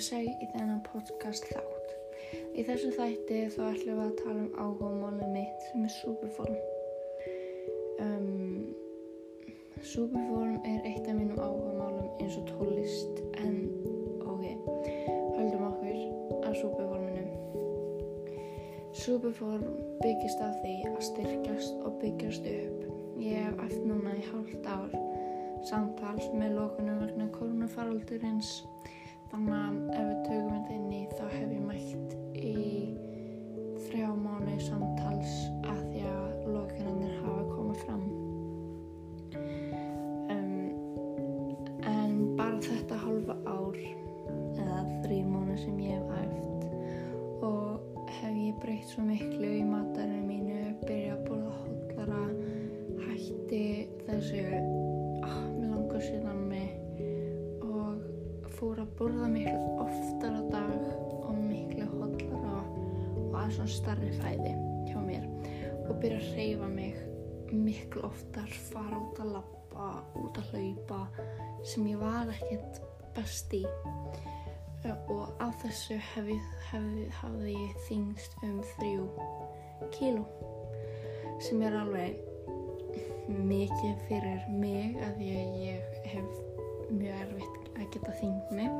ég segi í þennan podcast þátt. Í þessu þætti þá ætlum við að tala um áhugamálið mitt sem er Superform. Um, Superform er eitt af mínum áhugamálum eins og tólist en ok, höldum okkur að Superforminu. Superform byggist af því að styrkjast og byggjast upp. Ég hef eftir núna í hálft ár samtals með koronafaraldurins þannig að ef við tökum þetta inn í þá hef ég mætt í þrjá mánu samtals að því að lókunarnir hafa komið fram. Um, en bara þetta halva ár eða þrjí mánu sem ég hef æft og hef ég breytt svo miklu í matarinu mínu byrja að borða hóllara hætti þessu borða miklu oftar á dag og miklu hóllara og að svona starri fæði hjá mér og byrja að reyfa mig miklu oftar, fara út að lappa, út að hlaupa sem ég var ekkert best í. Og af þessu hef ég, hef, hafði ég þingst um þrjú kíló sem er alveg mikið fyrir mig að ég, ég hef mjög erfitt að geta þyngt mig.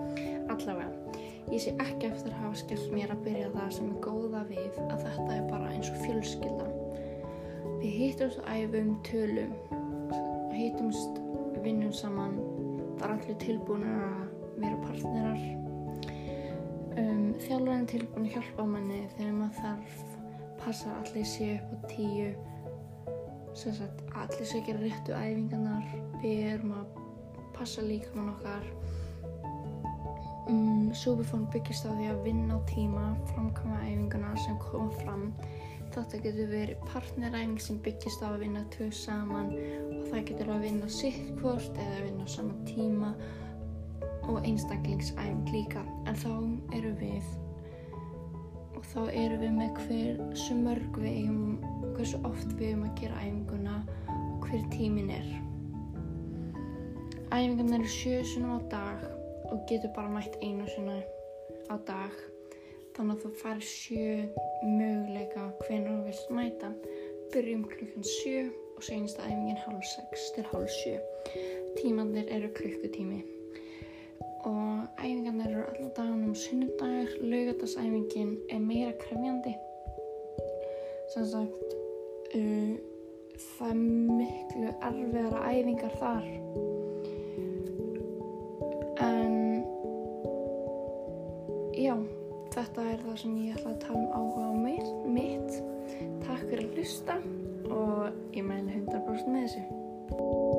Allavega ég sé ekki eftir að hafa skellt mér að byrja það sem er góða við að þetta er bara eins og fjölskylda. Við hittumst æfum tölum hittumst vinnum saman. Það er allir tilbúin að vera partnerar. Um, þjálfarinn tilbúin að hjálpa manni þegar maður þarf passa allir sé upp á tíu. Sem sagt allir sé að gera réttu æfingarnar. Við erum að passa líkamann okkar. Um, Superform byggist á því að vinna á tíma framkvæma æfingarna sem koma fram. Þetta getur verið partneræfing sem byggist á að vinna tvö saman og það getur að vinna sitt hvort eða vinna á sama tíma og einstaklingsæfing líka. En þá eru við og þá eru við með hversu mörg við eigum hversu oft við eigum að gera æfinguna og hver tímin er æfingarna eru sjö sunum á dag og getur bara mætt einu sinna á dag. Þannig að þú farir sjö möguleika hvenar þú vilt mæta. Byrjum klukkan sjö og sensta æfingin hálf sex til hálf sjö. Tímandir eru klukkutími. Og æfingarnir eru allar daganum sunnudagur, laugadagsæfingin er meira krefjandi. Sem sagt uh, það er miklu erfiðara æfingar þar já þetta er það sem ég ætla að tala um áhuga á mitt. Takk fyrir að hlusta og ég mæli 100% með þessu